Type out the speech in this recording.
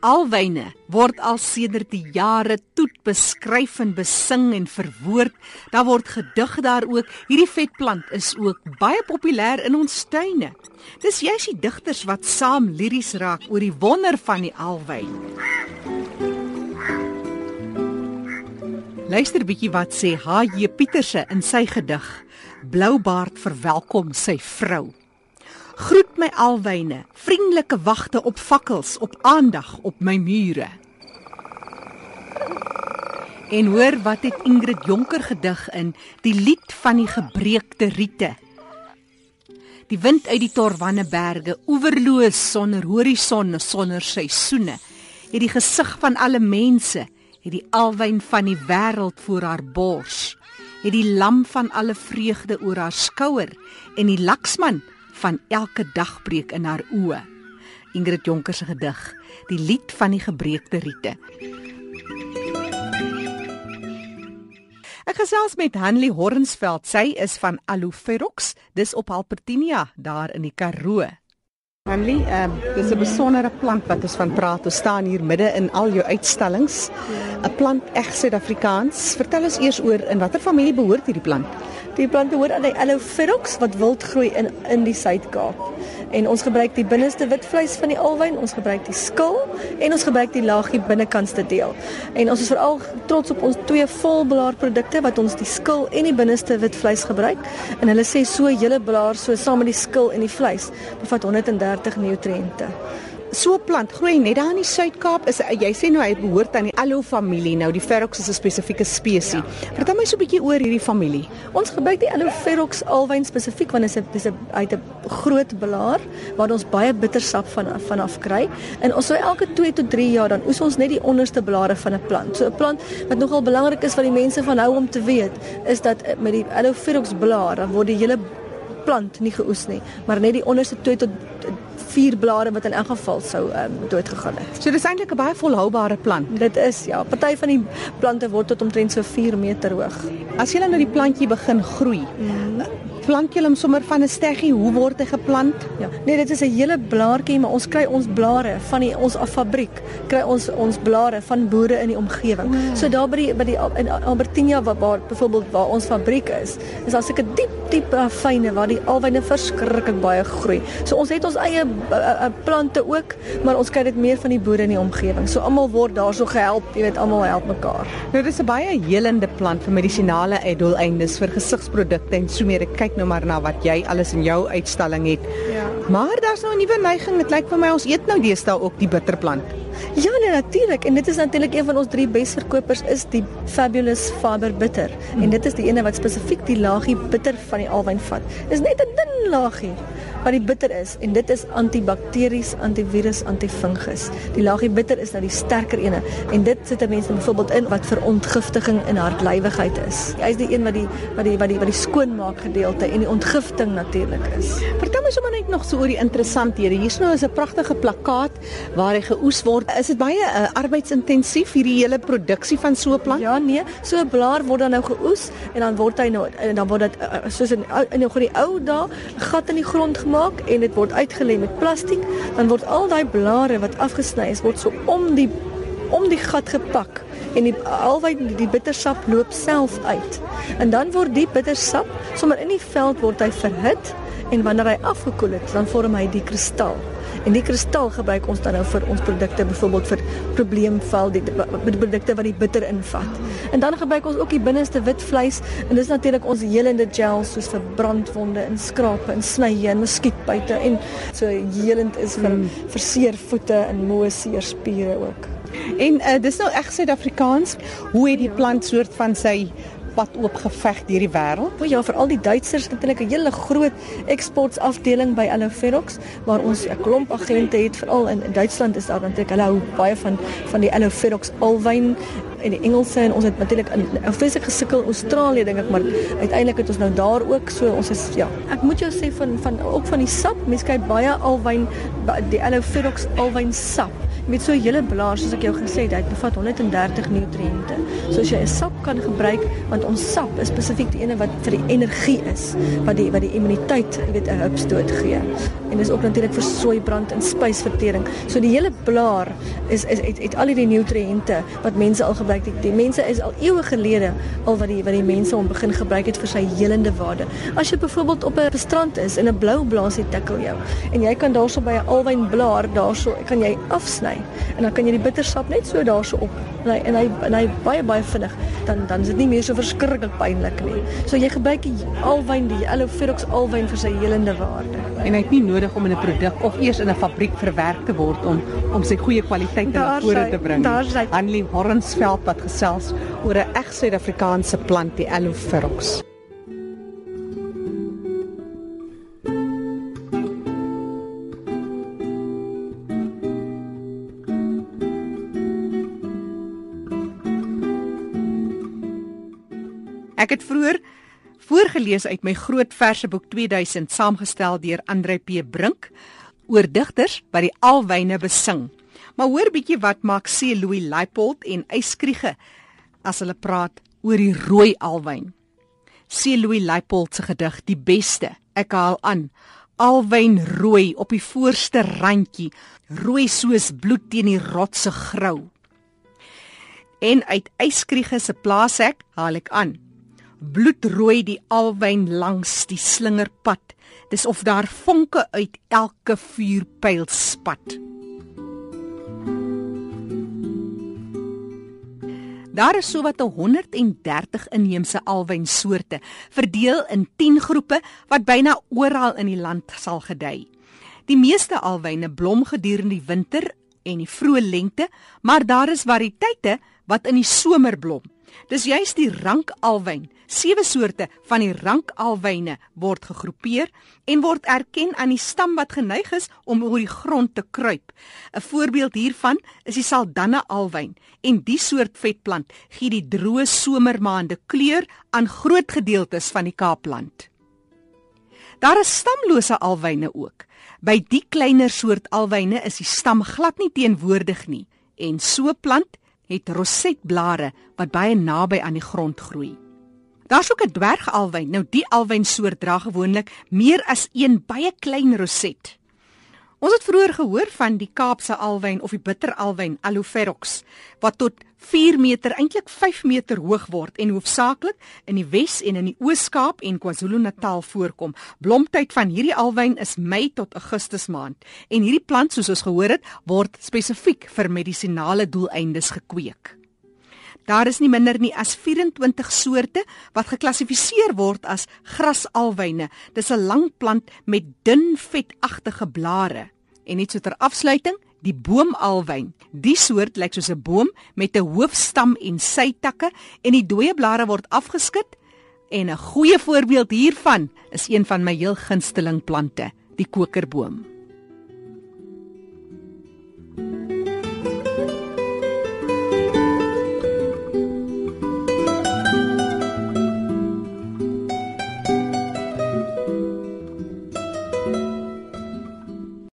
Alwyne word al sedert die jare toet beskryf en besing en verwoord. Daar word gedig daar ook. Hierdie vetplant is ook baie populêr in ons tuine. Dis juist die digters wat saam liries raak oor die wonder van die alwyn. Luister bietjie wat sê H.J. Pieterse in sy gedig Bloubaard verwelkom sy vrou. Groet my alwyne, vriendelike wagte op fakkels, op aandag op my mure. En hoor wat het Ingrid Jonker gedig in die lied van die gebreekte riete. Die wind uit die Torwanneberge, oeverloos sonder horison, sonder seisoene, het die gesig van alle mense, het die alwyn van die wêreld voor haar bors, het die lam van alle vreugde oor haar skouer en die laksman van elke dagbreek in haar oë. Ingrid Jonker se gedig, die lied van die gebreekte riete. Ek gesels met Hanlie Hornsveld. Sy is van Aloferox, dis op Albertinia daar in die Karoo. Hanlie, uh, dis 'n besondere plant wat ons van praat. Ons staan hier midde in al jou uitstallings. 'n Plant reg Suid-Afrikaans. Vertel ons eers oor in watter familie behoort hierdie plant? Die plante hoort aan die Aloeferox wat wild groei in in die Suid-Kaap. En ons gebruik die binneste wit vleis van die alwyn, ons gebruik die skil en ons gebruik die laagie binnekantste deel. En ons is veral trots op ons twee volblaar produkte wat ons die skil en die binneste wit vleis gebruik. En hulle sê so hele blaar so saam met die skil en die vleis bevat 130 nutriënte so 'n plant groei net daar in die Suid-Kaap is jy sê nou hy behoort aan die Aloe familie nou die Ferox is 'n spesifieke spesies. Ja. Vertel my so 'n bietjie oor hierdie familie. Ons gebruik die Aloe Ferox alwyn spesifiek want dit is 'n dis 'n uit 'n groot blaar waar ons baie bittersap van vanaf kry en ons so elke 2 tot 3 jaar dan oes ons net die onderste blare van 'n plant. So 'n plant wat nogal belangrik is vir die mense van hou om te weet is dat met die Aloe Ferox blaar dan word die hele plant nie geoes nie, maar net die onderste 2 tot vier blare wat in elk geval sou um, dood gegaan het. So dis eintlik 'n baie volhoubare plant. Dit is ja, party van die plante word tot omtrent so 4 meter hoog. As jy nou die plantjie begin groei, mm plant jy hom sommer van 'n steggie? Hoe word hy geplant? Ja. Nee, dit is 'n hele blaartjie, maar ons kry ons blare van die ons fabriek, kry ons ons blare van boere in die omgewing. Wow. So daar by die by die in Albertinia waar, waar byvoorbeeld waar ons fabriek is, is daar seker diep diep uh, fyne waar die alwyne verskriklik baie groei. So ons het ons eie plante ook, maar ons kry dit meer van die boere in die omgewing. So almal word daarso gehelp, jy weet almal help mekaar. Nou dis 'n baie helende plant vir medisinale doeleindes vir gesigsprodukte en so meer. Kyk nou maar na wat jy alles in jou uitstalling het. Ja. Maar daar's nou 'n nuwe neiging. Dit lyk vir my ons eet nou deesdae ook die bitterplant. Ja, nee, natuurlik. En dit is natuurlik een van ons drie beste verkopers is die Fabulous Fiber Bitter. En dit is die ene wat spesifiek die laagie bitter van die alwyn vat. Dis net 'n dun laagie wat die bitter is en dit is antibakteries, antivirus, antifungus. Die laagie bitter is nou die sterker ene en dit sit mense byvoorbeeld in wat vir ontgiftiging in hartlywigheid is. Hy is die een wat die wat die wat die wat die skoonmaak gedeelte en die ontgifting natuurlik is. Vertel my sommer net nog so oor die interessanthede. Hier's nou is 'n pragtige plakkaat waar hy geoes word. Is dit baie uh, arbeidsintensief hierdie hele produksie van so 'n plant? Ja, nee, so 'n blaar word dan nou geoes en dan word hy nou en dan word dit uh, soos in in die ou dae gat in die grond gemaak en dit word uitgelê met plastiek, dan word al daai blare wat afgesny is, word so om die om die gat gepak en die alwy die bittersap loop self uit. En dan word die bittersap sommer in die veld word hy verhit en wanneer hy afgekoel het, dan vorm hy die kristal. En die kristal gebruik ons dan nou vir ons produkte, byvoorbeeld vir probleemval, die, die produkte wat die bitter invat. En dan gebruik ons ook die binneste wit vleis en dis natuurlik ons helende gels soos vir brandwonde en skrape en snye en muskietbyte en so helend is vir mm. verseer voete en moe seerspiere ook. En uh, dis nou reg Suid-Afrikaans. Hoe het die plant soort van sy pad oop geveg deur die wêreld. O ja, veral die Duitsers het natuurlik 'n hele groot eksportafdeling by Aloferox waar ons 'n klomp agente het. Veral in, in Duitsland is daar natuurlik hulle hou baie van van die Aloferox alwyn en die Engelse en ons het natuurlik in fisies gesukkel Australië dink ek maar uiteindelik het ons nou daar ook. So ons is ja. Ek moet jou sê van van ook van die sap. Mense kyk baie alwyn die Aloferox alwyn sap Met so 'n hele blaar soos ek jou gesê het, dit bevat 130 nutriënte. So as jy 'n sap kan gebruik, want ons sap is spesifiek die ene wat vir die energie is, wat die wat die immuniteit, jy weet, 'n hupstoot gee. En dis ook natuurlik vir soeibrand en spysvertering. So die hele blaar is is het, het al hierdie nutriënte wat mense al gebruik het. Die mense is al eeue gelede al wat die wat die mense hom begin gebruik het vir sy helende waarde. As jy byvoorbeeld op 'n strand is en 'n blou blaas het tikkel jou en jy kan daarso by 'n alwyn blaar daarso kan jy afsny en dan kan jy die bittersap net so daarso op en hy en hy en hy baie baie vinnig dan dan is dit nie meer so verskriklik pynlik nie. So jy gebruik die alwyn die Aloeferox alwyn vir sy helende waarde. En hy het nie nodig om in 'n produk of eers in 'n fabriek verwerk te word om om sy goeie kwaliteit na vore te bring. Daar's hy. Annelie Hornsveld wat gesels oor 'n reg Suid-Afrikaanse plant die Aloeferox. Ek het vroeër voorgeles uit my groot verseboek 2000 saamgestel deur Andre P Brink oor digters wat die alwyne besing. Maar hoor bietjie wat maak C Louis Leipold en Eyskriege as hulle praat oor die rooi alwyn. C Louis Leipold se gedig Die beste. Ek haal aan. Alwyn rooi op die voorste randjie, rooi soos bloed teen die rotse grou. En uit Eyskriege se plaashek haal ek aan bloedrooi die alwyn langs die slingerpad. Dis of daar vonke uit elke vuurpyl spat. Daar is sowat 130 inheemse alwynsoorte, verdeel in 10 groepe wat byna oral in die land sal gedei. Die meeste alwyne blom gedurende die winter en die vroeë lente, maar daar is variëteite wat in die somer blom. Dis juist die rankalwyn. Sewe soorte van die rankalwyne word gegroepeer en word erken aan die stam wat geneig is om oor die grond te kruip. 'n Voorbeeld hiervan is die Saldanha alwyn en die soort vetplant gee die droë somermaande kleur aan groot gedeeltes van die Kaapland. Daar is stamlose alwyne ook. By die kleiner soort alwyne is die stam glad nie teenwoordig nie en so plant het rosetblare wat baie naby aan die grond groei. Daar's ook 'n dwergalwyn. Nou die alwynsoort dra gewoonlik meer as een baie klein roset. Ons het vroeër gehoor van die Kaapse alwyn of die bitteralwyn Aloeferox wat tot 4 meter eintlik 5 meter hoog word en hoofsaaklik in die Wes en in die Oos-Kaap en KwaZulu-Natal voorkom. Blomtyd van hierdie alwyn is Mei tot Augustus maand en hierdie plant soos ons gehoor het word spesifiek vir medisinale doeleindes gekweek. Daar is nie minder nie as 24 soorte wat geklassifiseer word as grasalwyne. Dis 'n lang plant met dun vetagtige blare. En net so ter afsluiting, die boomalwyn. Die soort lyk soos 'n boom met 'n hoofstam en sytakke en die dooie blare word afgeskit. En 'n goeie voorbeeld hiervan is een van my heel gunsteling plante, die kokerboom.